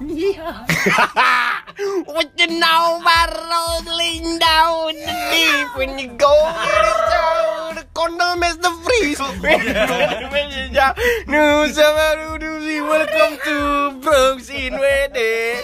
Yeah. what you know about rolling down the deep when you go in the condom is the freeze. New News about Welcome to Bronx in Wednesday.